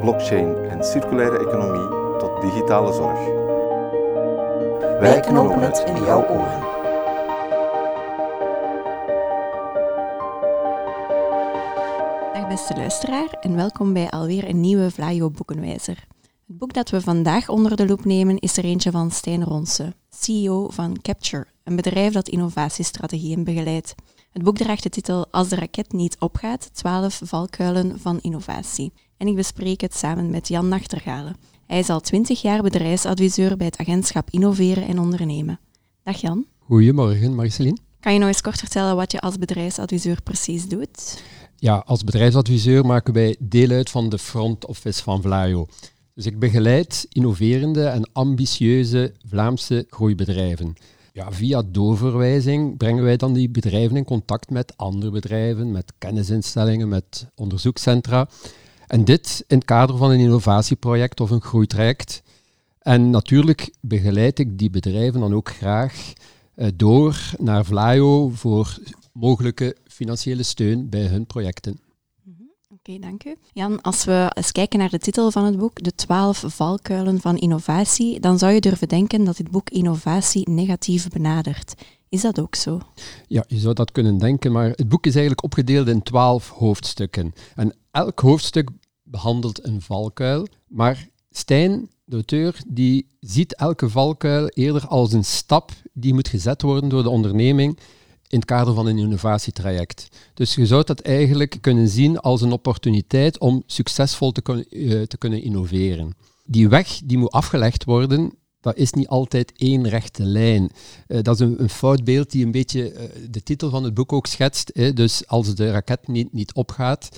blockchain en circulaire economie tot digitale zorg. Wij knopen het in jouw oren. Dag beste luisteraar en welkom bij alweer een nieuwe Vlaio Boekenwijzer. Het boek dat we vandaag onder de loep nemen is er eentje van Stijn Ronse, CEO van Capture, een bedrijf dat innovatiestrategieën begeleidt. Het boek draagt de titel Als de raket niet opgaat, 12 valkuilen van innovatie. En ik bespreek het samen met Jan Nachtergalen. Hij is al 20 jaar bedrijfsadviseur bij het agentschap Innoveren en Ondernemen. Dag Jan. Goedemorgen, Marceline. Kan je nog eens kort vertellen wat je als bedrijfsadviseur precies doet? Ja, als bedrijfsadviseur maken wij deel uit van de front office van Vlaio. Dus ik begeleid innoverende en ambitieuze Vlaamse groeibedrijven. Ja, via doorverwijzing brengen wij dan die bedrijven in contact met andere bedrijven, met kennisinstellingen, met onderzoekscentra. En dit in het kader van een innovatieproject of een groeitraject. En natuurlijk begeleid ik die bedrijven dan ook graag eh, door naar Vlaio voor mogelijke financiële steun bij hun projecten. Oké, dank u. Jan, als we eens kijken naar de titel van het boek, De twaalf valkuilen van innovatie, dan zou je durven denken dat dit boek innovatie negatief benadert. Is dat ook zo? Ja, je zou dat kunnen denken, maar het boek is eigenlijk opgedeeld in twaalf hoofdstukken. En elk hoofdstuk behandelt een valkuil, maar Stijn, de auteur, die ziet elke valkuil eerder als een stap die moet gezet worden door de onderneming in het kader van een innovatietraject. Dus je zou dat eigenlijk kunnen zien als een opportuniteit om succesvol te, kun, uh, te kunnen innoveren. Die weg die moet afgelegd worden, dat is niet altijd één rechte lijn. Uh, dat is een, een foutbeeld die een beetje uh, de titel van het boek ook schetst. Hè? Dus als de raket niet, niet opgaat.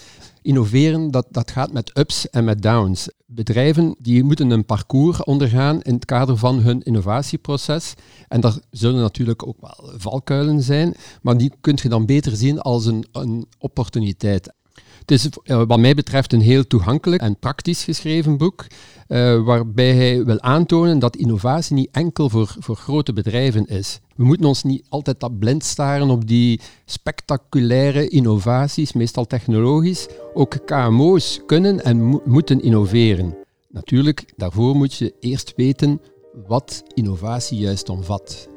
Innoveren, dat, dat gaat met ups en met downs. Bedrijven die moeten een parcours ondergaan in het kader van hun innovatieproces. En daar zullen natuurlijk ook wel valkuilen zijn, maar die kun je dan beter zien als een, een opportuniteit. Het is wat mij betreft een heel toegankelijk en praktisch geschreven boek, uh, waarbij hij wil aantonen dat innovatie niet enkel voor, voor grote bedrijven is. We moeten ons niet altijd dat blind staren op die spectaculaire innovaties, meestal technologisch. Ook KMO's kunnen en mo moeten innoveren. Natuurlijk, daarvoor moet je eerst weten wat innovatie juist omvat.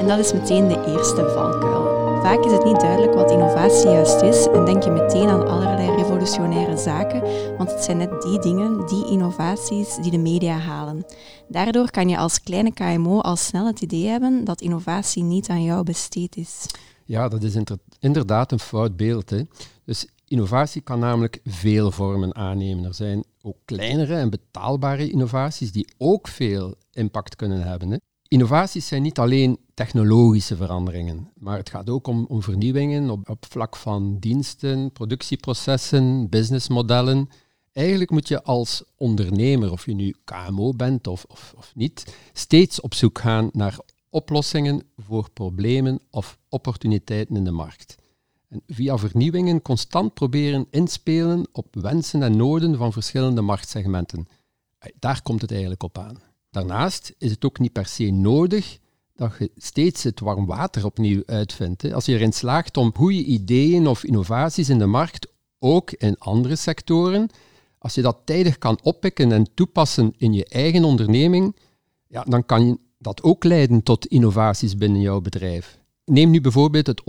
En dat is meteen de eerste valkuil. Vaak is het niet duidelijk wat innovatie juist is en denk je meteen aan allerlei revolutionaire zaken, want het zijn net die dingen, die innovaties, die de media halen. Daardoor kan je als kleine KMO al snel het idee hebben dat innovatie niet aan jou besteed is. Ja, dat is inderdaad een fout beeld. Hè. Dus innovatie kan namelijk veel vormen aannemen. Er zijn ook kleinere en betaalbare innovaties die ook veel impact kunnen hebben. Hè. Innovaties zijn niet alleen technologische veranderingen, maar het gaat ook om, vernieuwingen op, op vlak van diensten, productieprocessen, businessmodellen. Eigenlijk moet je als ondernemer, of je nu KMO bent of, of, of niet, steeds op zoek gaan naar oplossingen voor problemen of opportuniteiten in de markt. En via vernieuwingen constant proberen inspelen op wensen en noden van verschillende marktsegmenten. Daar komt het eigenlijk op aan. Daarnaast is het ook niet per se nodig dat je steeds het warm water opnieuw uitvindt. Als je erin slaagt om goede ideeën of innovaties in de markt, ook in andere sectoren, als je dat tijdig kan oppikken en toepassen in je eigen onderneming, ja, dan kan dat ook leiden tot innovaties binnen jouw bedrijf. Neem nu bijvoorbeeld het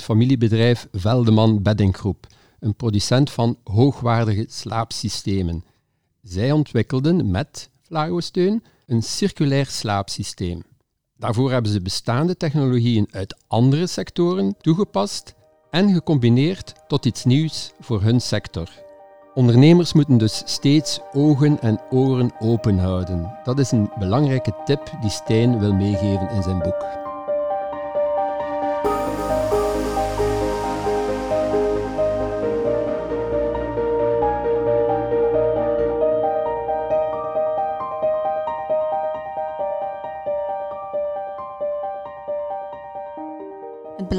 100% familiebedrijf Veldeman Beddinggroep, een producent van hoogwaardige slaapsystemen. Zij ontwikkelden met Een circulair slaapsysteem. Daarvoor hebben ze bestaande technologieën uit andere sectoren toegepast en gecombineerd tot iets nieuws voor hun sector. Ondernemers moeten dus steeds ogen en oren open houden. Dat is een belangrijke tip die Stijn wil meegeven in zijn boek.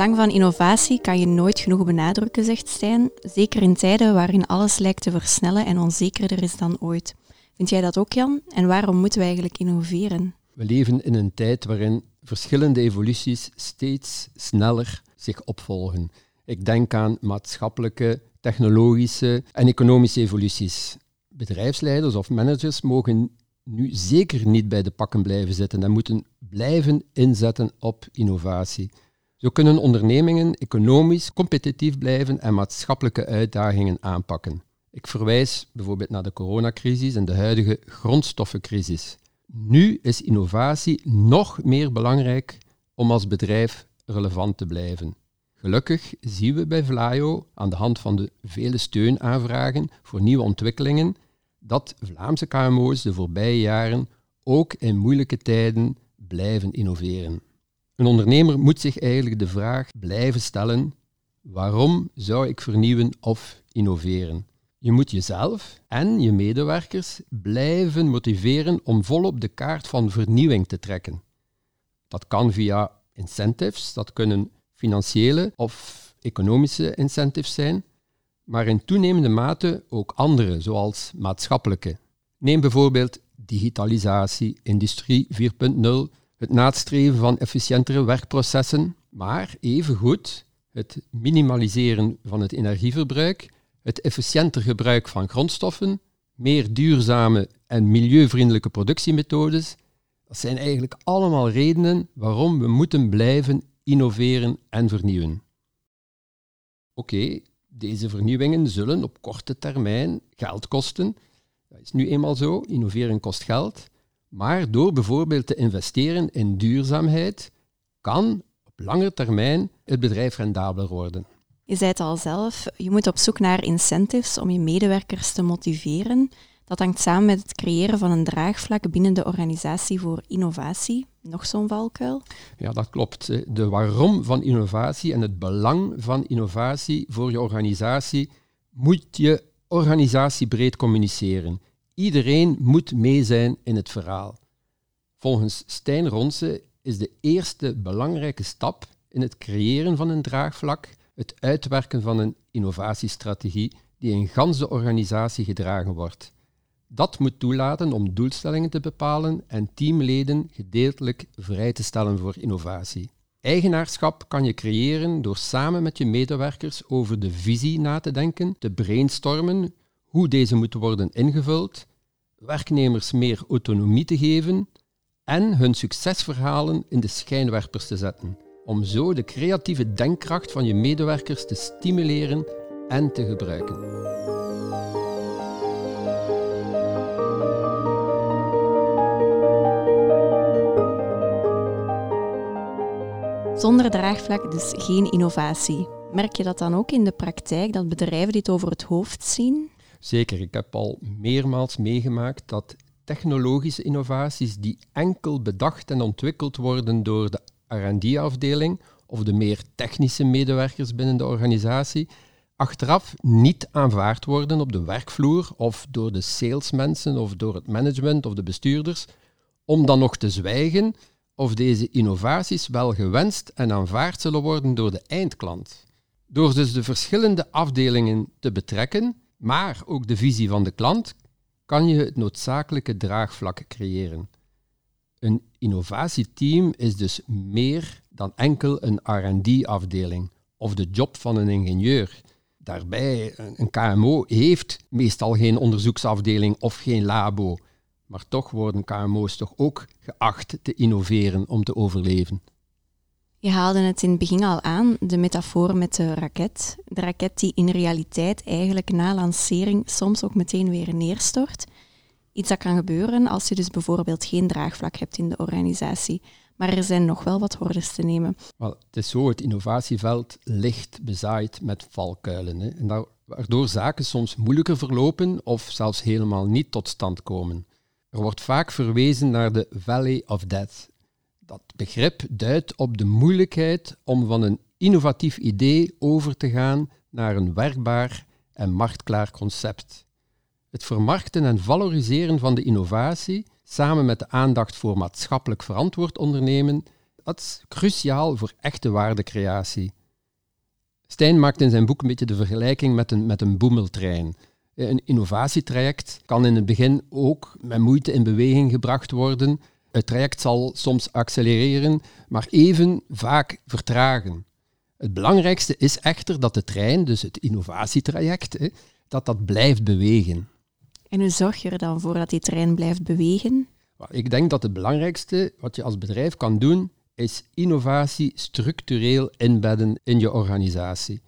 Belang van innovatie kan je nooit genoeg benadrukken, zegt Stijn. Zeker in tijden waarin alles lijkt te versnellen en onzekerder is dan ooit. Vind jij dat ook, Jan? En waarom moeten we eigenlijk innoveren? We leven in een tijd waarin verschillende evoluties steeds sneller zich opvolgen. Ik denk aan maatschappelijke, technologische en economische evoluties. Bedrijfsleiders of managers mogen nu zeker niet bij de pakken blijven zitten en moeten blijven inzetten op innovatie. Zo kunnen ondernemingen economisch competitief blijven en maatschappelijke uitdagingen aanpakken. Ik verwijs bijvoorbeeld naar de coronacrisis en de huidige grondstoffencrisis. Nu is innovatie nog meer belangrijk om als bedrijf relevant te blijven. Gelukkig zien we bij Vlaio aan de hand van de vele steunaanvragen voor nieuwe ontwikkelingen dat Vlaamse KMO's de voorbije jaren ook in moeilijke tijden blijven innoveren. Een ondernemer moet zich eigenlijk de vraag blijven stellen: waarom zou ik vernieuwen of innoveren? Je moet jezelf en je medewerkers blijven motiveren om volop de kaart van vernieuwing te trekken. Dat kan via incentives, dat kunnen financiële of economische incentives zijn, maar in toenemende mate ook andere, zoals maatschappelijke. Neem bijvoorbeeld digitalisatie, industrie 4.0, het nastreven van efficiëntere werkprocessen, maar evengoed het minimaliseren van het energieverbruik, het efficiënter gebruik van grondstoffen, meer duurzame en milieuvriendelijke productiemethodes. Dat zijn eigenlijk allemaal redenen waarom we moeten blijven innoveren en vernieuwen. Oké, deze vernieuwingen zullen op korte termijn geld kosten. Dat is nu eenmaal zo, innoveren kost geld. Maar door bijvoorbeeld te investeren in duurzaamheid, kan op lange termijn het bedrijf rendabeler worden. Je zei het al zelf, je moet op zoek naar incentives om je medewerkers te motiveren. Dat hangt samen met het creëren van een draagvlak binnen de organisatie voor innovatie. Nog zo'n valkuil? Ja, dat klopt. De waarom van innovatie en het belang van innovatie voor je organisatie moet je organisatie breed communiceren. Iedereen moet mee zijn in het verhaal. Volgens Stijn Ronse is de eerste belangrijke stap in het creëren van een draagvlak het uitwerken van een innovatiestrategie die in ganse organisatie gedragen wordt. Dat moet toelaten om doelstellingen te bepalen en teamleden gedeeltelijk vrij te stellen voor innovatie. Eigenaarschap kan je creëren door samen met je medewerkers over de visie na te denken, te brainstormen, hoe deze moet worden ingevuld, werknemers meer autonomie te geven en hun succesverhalen in de schijnwerpers te zetten, om zo de creatieve denkkracht van je medewerkers te stimuleren en te gebruiken. Zonder draagvlak dus geen innovatie. Merk je dat dan ook in de praktijk, dat bedrijven dit over het hoofd zien? Zeker, ik heb al meermaals meegemaakt dat technologische innovaties die enkel bedacht en ontwikkeld worden door de R&D-afdeling of de meer technische medewerkers binnen de organisatie, achteraf niet aanvaard worden op de werkvloer of door de salesmensen of door het management of de bestuurders, om dan nog te zwijgen of deze innovaties wel gewenst en aanvaard zullen worden door de eindklant. Door dus de verschillende afdelingen te betrekken, maar ook de visie van de klant, kan je het noodzakelijke draagvlak creëren. Een innovatieteam is dus meer dan enkel een RD-afdeling of de job van een ingenieur. Daarbij, een KMO heeft meestal geen onderzoeksafdeling of geen labo, maar toch worden KMO's toch ook geacht te innoveren om te overleven. Je haalde het in het begin al aan, de metafoor met de raket. De raket die in realiteit eigenlijk na lancering soms ook meteen weer neerstort. Iets dat kan gebeuren als je dus bijvoorbeeld geen draagvlak hebt in de organisatie. Maar er zijn nog wel wat hordes te nemen. Het is zo, het innovatieveld ligt bezaaid met valkuilen. Hè, en waardoor zaken soms moeilijker verlopen of zelfs helemaal niet tot stand komen. Er wordt vaak verwezen naar de Valley of Death. Dat begrip duidt op de moeilijkheid om van een innovatief idee over te gaan naar een werkbaar en marktklaar concept. Het vermarkten en valoriseren van de innovatie, samen met de aandacht voor maatschappelijk verantwoord ondernemen, Dat is cruciaal voor echte waardecreatie. Stijn maakt in zijn boek een beetje de vergelijking met een, met een boemeltrein. Een innovatietraject kan in het begin ook met moeite in beweging gebracht worden. Het traject zal soms accelereren, maar even vaak vertragen. Het belangrijkste is echter dat de trein, dus het innovatietraject, dat dat blijft bewegen. En hoe zorg je er dan voor dat die trein blijft bewegen? Ik denk dat het belangrijkste wat je als bedrijf kan doen, is innovatie structureel inbedden in je organisatie.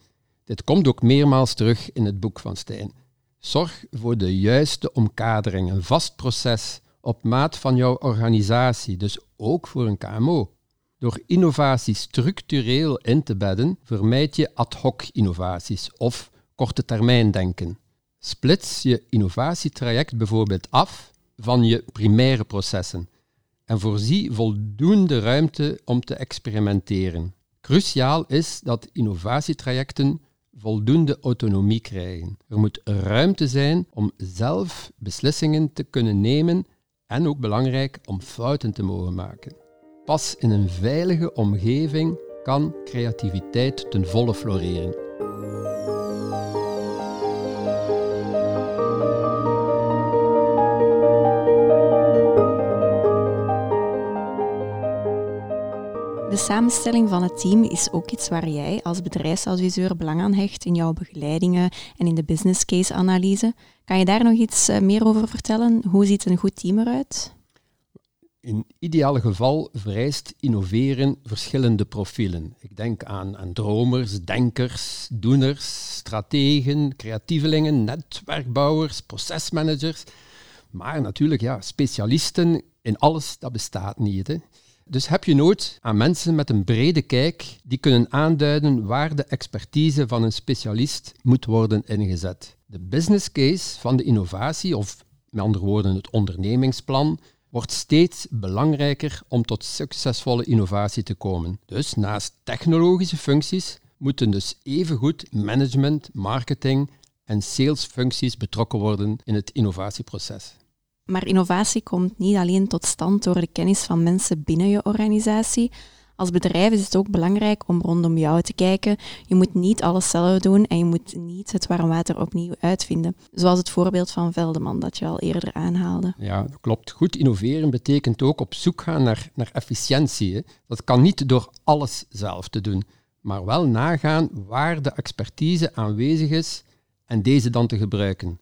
Dit komt ook meermaals terug in het boek van Stijn. Zorg voor de juiste omkadering, een vast proces op maat van jouw organisatie, dus ook voor een KMO. Door innovatie structureel in te bedden, vermijd je ad hoc innovaties of korte termijn denken. Splits je innovatietraject bijvoorbeeld af van je primaire processen en voorzie voldoende ruimte om te experimenteren. Cruciaal is dat innovatietrajecten voldoende autonomie krijgen. Er moet ruimte zijn om zelf beslissingen te kunnen nemen en ook belangrijk om fouten te mogen maken. Pas in een veilige omgeving kan creativiteit ten volle floreren. De samenstelling van het team is ook iets waar jij als bedrijfsadviseur belang aan hecht in jouw begeleidingen en in de business case analyse. Kan je daar nog iets eh, meer over vertellen? Hoe ziet een goed team eruit? In ideale geval vereist innoveren verschillende profielen. Ik denk aan, aan dromers, denkers, doeners, strategen, creatievelingen, netwerkbouwers, procesmanagers. Maar natuurlijk, ja, specialisten in alles, dat bestaat niet. Dus heb je nood aan mensen met een brede kijk die kunnen aanduiden waar de expertise van een specialist moet worden ingezet. De business case van de innovatie, of met andere woorden het ondernemingsplan, wordt steeds belangrijker om tot succesvolle innovatie te komen. Dus naast technologische functies moeten dus evengoed management, marketing en salesfuncties betrokken worden in het innovatieproces. Maar innovatie komt niet alleen tot stand door de kennis van mensen binnen je organisatie. Als bedrijf is het ook belangrijk om rondom jou te kijken. Je moet niet alles zelf doen en je moet niet het warm water opnieuw uitvinden. Zoals het voorbeeld van Veldeman dat je al eerder aanhaalde. Ja, dat klopt. Goed innoveren betekent ook op zoek gaan naar, naar efficiëntie. Dat kan niet door alles zelf te doen, maar wel nagaan waar de expertise aanwezig is en deze dan te gebruiken.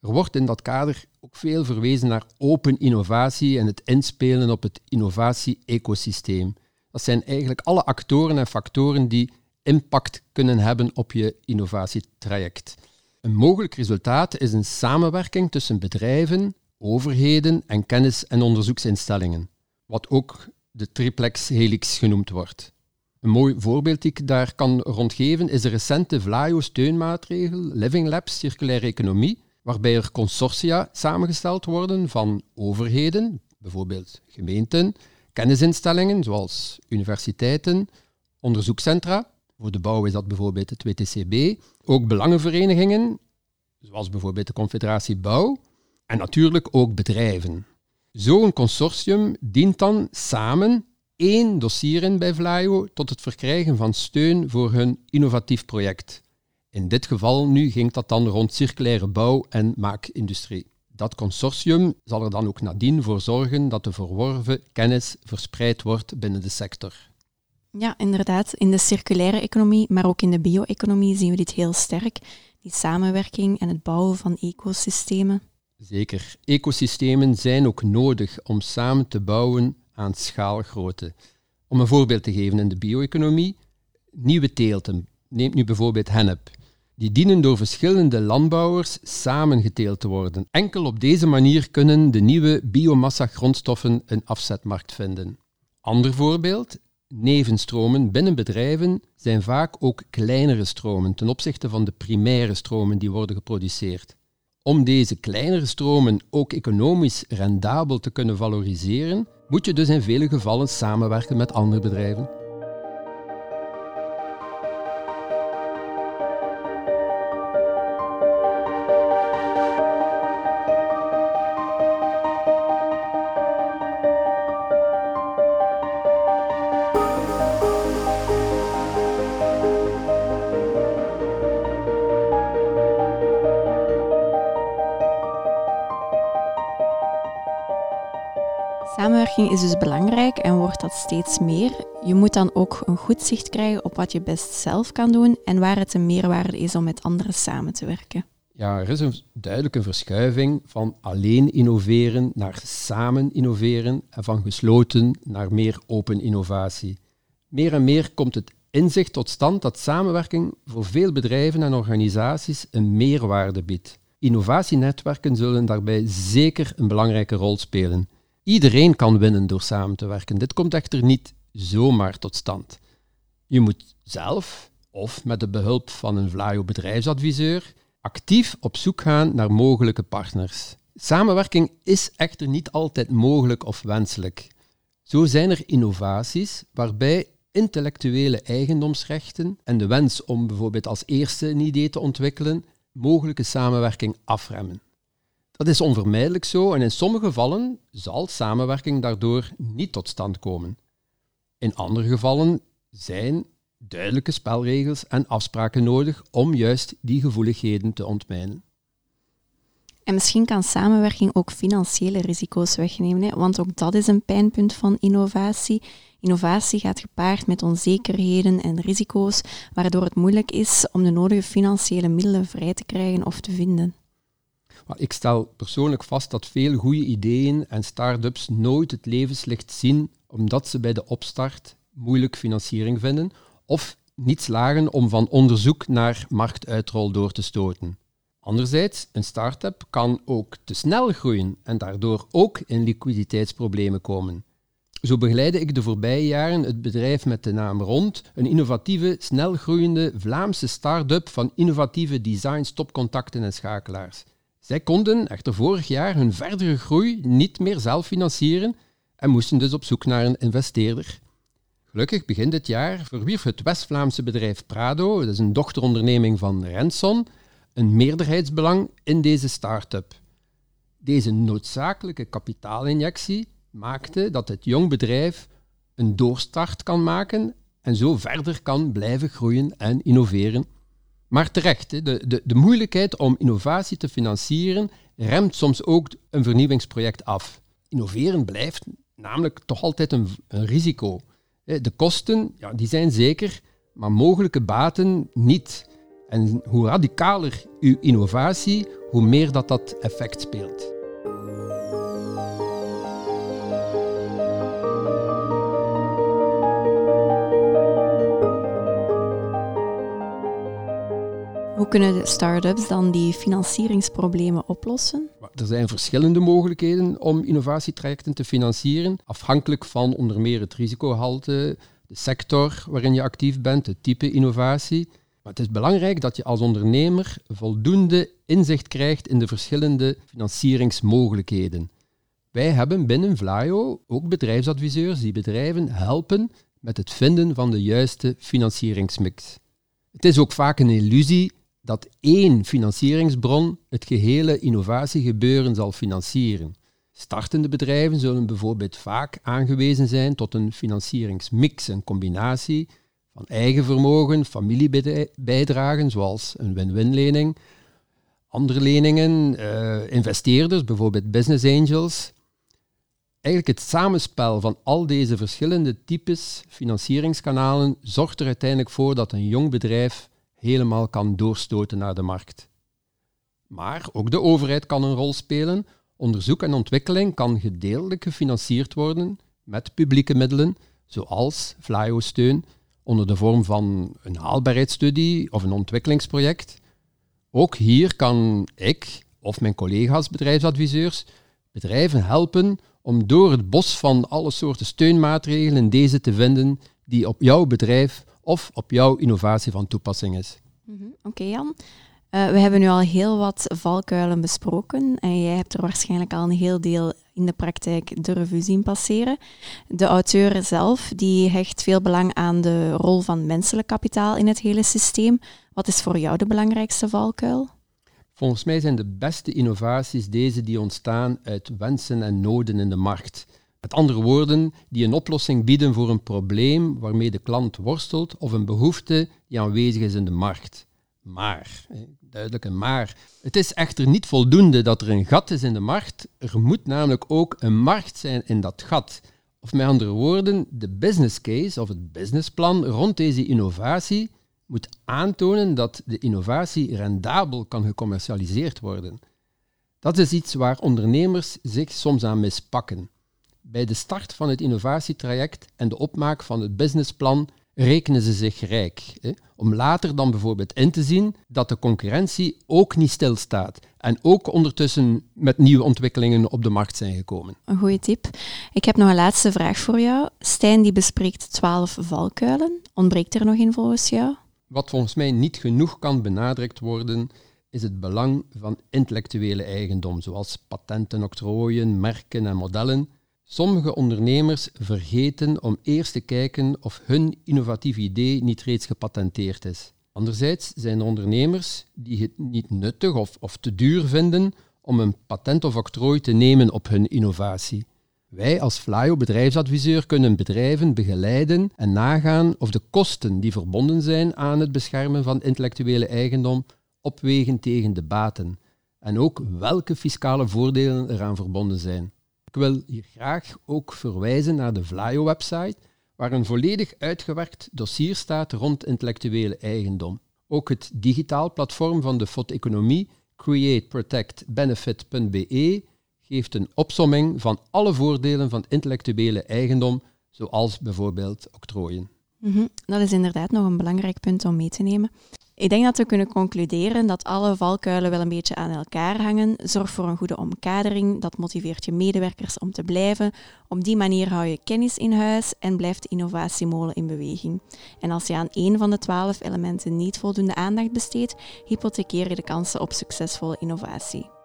Er wordt in dat kader ook veel verwezen naar open innovatie en het inspelen op het innovatie-ecosysteem. Dat zijn eigenlijk alle actoren en factoren die impact kunnen hebben op je innovatietraject. Een mogelijk resultaat is een samenwerking tussen bedrijven, overheden en kennis- en onderzoeksinstellingen, wat ook de triplex helix genoemd wordt. Een mooi voorbeeld die ik daar kan rondgeven is de recente Vlaio-steunmaatregel Living Labs Circulaire Economie, waarbij er consortia samengesteld worden van overheden, bijvoorbeeld gemeenten, kennisinstellingen zoals universiteiten, onderzoekscentra. Voor de bouw is dat bijvoorbeeld het WTCB. Ook belangenverenigingen, zoals bijvoorbeeld de Confederatie Bouw. En natuurlijk ook bedrijven. Zo'n consortium dient dan samen één dossier in bij Vlaio tot het verkrijgen van steun voor hun innovatief project. In dit geval nu ging dat dan rond circulaire bouw en maakindustrie. Dat consortium zal er dan ook nadien voor zorgen dat de verworven kennis verspreid wordt binnen de sector. Ja, inderdaad. In de circulaire economie, maar ook in de bio-economie zien we dit heel sterk. Die samenwerking en het bouwen van ecosystemen. Zeker. Ecosystemen zijn ook nodig om samen te bouwen aan schaalgrootte. Om een voorbeeld te geven in de bio-economie, nieuwe teelten. Neemt nu bijvoorbeeld hennep. Die dienen door verschillende landbouwers samengeteeld te worden. Enkel op deze manier kunnen de nieuwe biomassa-grondstoffen een afzetmarkt vinden. Ander voorbeeld, nevenstromen binnen bedrijven zijn vaak ook kleinere stromen ten opzichte van de primaire stromen die worden geproduceerd. Om deze kleinere stromen ook economisch rendabel te kunnen valoriseren, moet je dus in vele gevallen samenwerken met andere bedrijven. Is dus belangrijk en wordt dat steeds meer. Je moet dan ook een goed zicht krijgen op wat je best zelf kan doen en waar het een meerwaarde is om met anderen samen te werken. Ja, er is een duidelijke verschuiving van alleen innoveren naar samen innoveren en van gesloten naar meer open innovatie. Meer en meer komt het inzicht tot stand dat samenwerking voor veel bedrijven en organisaties een meerwaarde biedt. Innovatienetwerken zullen daarbij zeker een belangrijke rol spelen. Iedereen kan winnen door samen te werken. Dit komt echter niet zomaar tot stand. Je moet zelf, of met de behulp van een Vlaio bedrijfsadviseur, actief op zoek gaan naar mogelijke partners. Samenwerking is echter niet altijd mogelijk of wenselijk. Zo zijn er innovaties waarbij intellectuele eigendomsrechten en de wens om bijvoorbeeld als eerste een idee te ontwikkelen mogelijke samenwerking afremmen. Dat is onvermijdelijk zo en in sommige gevallen zal samenwerking daardoor niet tot stand komen. In andere gevallen zijn duidelijke spelregels en afspraken nodig om juist die gevoeligheden te ontmijnen. En misschien kan samenwerking ook financiële risico's wegnemen, hè? want ook dat is een pijnpunt van innovatie. Innovatie gaat gepaard met onzekerheden en risico's, waardoor het moeilijk is om de nodige financiële middelen vrij te krijgen of te vinden. Ik stel persoonlijk vast dat veel goede ideeën en start-ups nooit het levenslicht zien omdat ze bij de opstart moeilijk financiering vinden of niet slagen om van onderzoek naar marktuitrol door te stoten. Anderzijds, een start-up kan ook te snel groeien en daardoor ook in liquiditeitsproblemen komen. Zo begeleide ik de voorbije jaren het bedrijf met de naam Rond, een innovatieve, snel groeiende Vlaamse start-up van innovatieve design, stopcontacten en schakelaars. Zij konden echter vorig jaar hun verdere groei niet meer zelf financieren en moesten dus op zoek naar een investeerder. Gelukkig begin dit jaar verwierf het West-Vlaamse bedrijf Prado, dat is een dochteronderneming van Renson, een meerderheidsbelang in deze start-up. Deze noodzakelijke kapitaalinjectie maakte dat het jong bedrijf een doorstart kan maken en zo verder kan blijven groeien en innoveren. Maar terecht, de, de, de moeilijkheid om innovatie te financieren remt soms ook een vernieuwingsproject af. Innoveren blijft namelijk toch altijd een, risico. De kosten ja, die zijn zeker, maar mogelijke baten niet. En hoe radicaler uw innovatie, hoe meer dat dat effect speelt. Hoe kunnen start-ups dan die financieringsproblemen oplossen? Er zijn verschillende mogelijkheden om innovatietrajecten te financieren, afhankelijk van onder meer het risicogehalte, de sector waarin je actief bent, het type innovatie. Maar het is belangrijk dat je als ondernemer voldoende inzicht krijgt in de verschillende financieringsmogelijkheden. Wij hebben binnen Vlaio ook bedrijfsadviseurs die bedrijven helpen met het vinden van de juiste financieringsmix. Het is ook vaak een illusie dat één financieringsbron het gehele innovatiegebeuren zal financieren. Startende bedrijven zullen bijvoorbeeld vaak aangewezen zijn tot een financieringsmix, een combinatie van eigen vermogen, familiebijdragen zoals een win-win lening, andere leningen, uh, investeerders, bijvoorbeeld business angels. Eigenlijk het samenspel van al deze verschillende types financieringskanalen zorgt er uiteindelijk voor dat een jong bedrijf helemaal kan doorstoten naar de markt. Maar ook de overheid kan een rol spelen. Onderzoek en ontwikkeling kan gedeeltelijk gefinancierd worden met publieke middelen, zoals Flyo-steun onder de vorm van een haalbaarheidsstudie of een ontwikkelingsproject. Ook hier kan ik of mijn collega's bedrijfsadviseurs bedrijven helpen om door het bos van alle soorten steunmaatregelen deze te vinden die op jouw bedrijf of op jouw innovatie van toepassing is. Mhm, oké Jan. Uh, we hebben nu al heel wat valkuilen besproken en jij hebt er waarschijnlijk al een heel deel in de praktijk de revue zien passeren. De auteur zelf die hecht veel belang aan de rol van menselijk kapitaal in het hele systeem. Wat is voor jou de belangrijkste valkuil? Volgens mij zijn de beste innovaties deze die ontstaan uit wensen en noden in de markt. Met andere woorden, die een oplossing bieden voor een probleem waarmee de klant worstelt of een behoefte die aanwezig is in de markt. maar. Duidelijk een maar. Het is echter niet voldoende dat er een gat is in de markt. Er moet namelijk ook een markt zijn in dat gat. Of met andere woorden, de business case of het businessplan rond deze innovatie moet aantonen dat de innovatie rendabel kan gecommercialiseerd worden. Dat is iets waar ondernemers zich soms aan mispakken. Bij de start van het innovatietraject en de opmaak van het businessplan rekenen ze zich rijk. Hè, om later dan bijvoorbeeld in te zien dat de concurrentie ook niet stilstaat en ook ondertussen met nieuwe ontwikkelingen op de markt zijn gekomen. Een goede tip. Ik heb nog een laatste vraag voor jou. Stijn die bespreekt twaalf valkuilen. Ontbreekt er nog in volgens jou? Wat volgens mij niet genoeg kan benadrukt worden, is het belang van intellectuele eigendom, zoals patenten, octrooien, merken en modellen. Sommige ondernemers vergeten om eerst te kijken of hun innovatief idee niet reeds gepatenteerd is. Anderzijds zijn er ondernemers die het niet nuttig of, of te duur vinden om een patent of octrooi te nemen op hun innovatie. Wij als Flyo bedrijfsadviseur kunnen bedrijven begeleiden en nagaan of de kosten die verbonden zijn aan het beschermen van intellectuele eigendom opwegen tegen de baten en ook welke fiscale voordelen eraan verbonden zijn. Ik wil hier graag ook verwijzen naar de Vlaio-website, waar een volledig uitgewerkt dossier staat rond intellectuele eigendom. Ook het digitaal platform van de FOD-economie, createprotectbenefit.be, geeft een opsomming van alle voordelen van intellectuele eigendom, zoals bijvoorbeeld octrooien. Mhm, Dat is inderdaad nog een belangrijk punt om mee te nemen. Ik denk dat we kunnen concluderen dat alle valkuilen wel een beetje aan elkaar hangen. Zorg voor een goede omkadering, dat motiveert je medewerkers om te blijven. Op die manier hou je kennis in huis en blijft de innovatiemolen in beweging. En als je aan één van de twaalf elementen niet voldoende aandacht besteedt, hypothekeer je de kansen op succesvolle innovatie.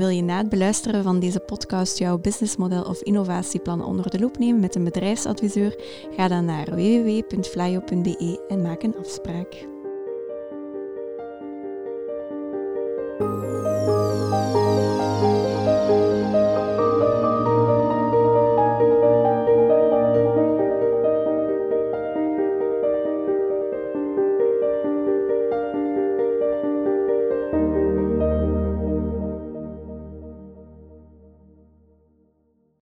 Wil je na het beluisteren van deze podcast jouw businessmodel of innovatieplan onder de loep nemen met een bedrijfsadviseur? Ga dan naar www.flyo.be en maak een afspraak.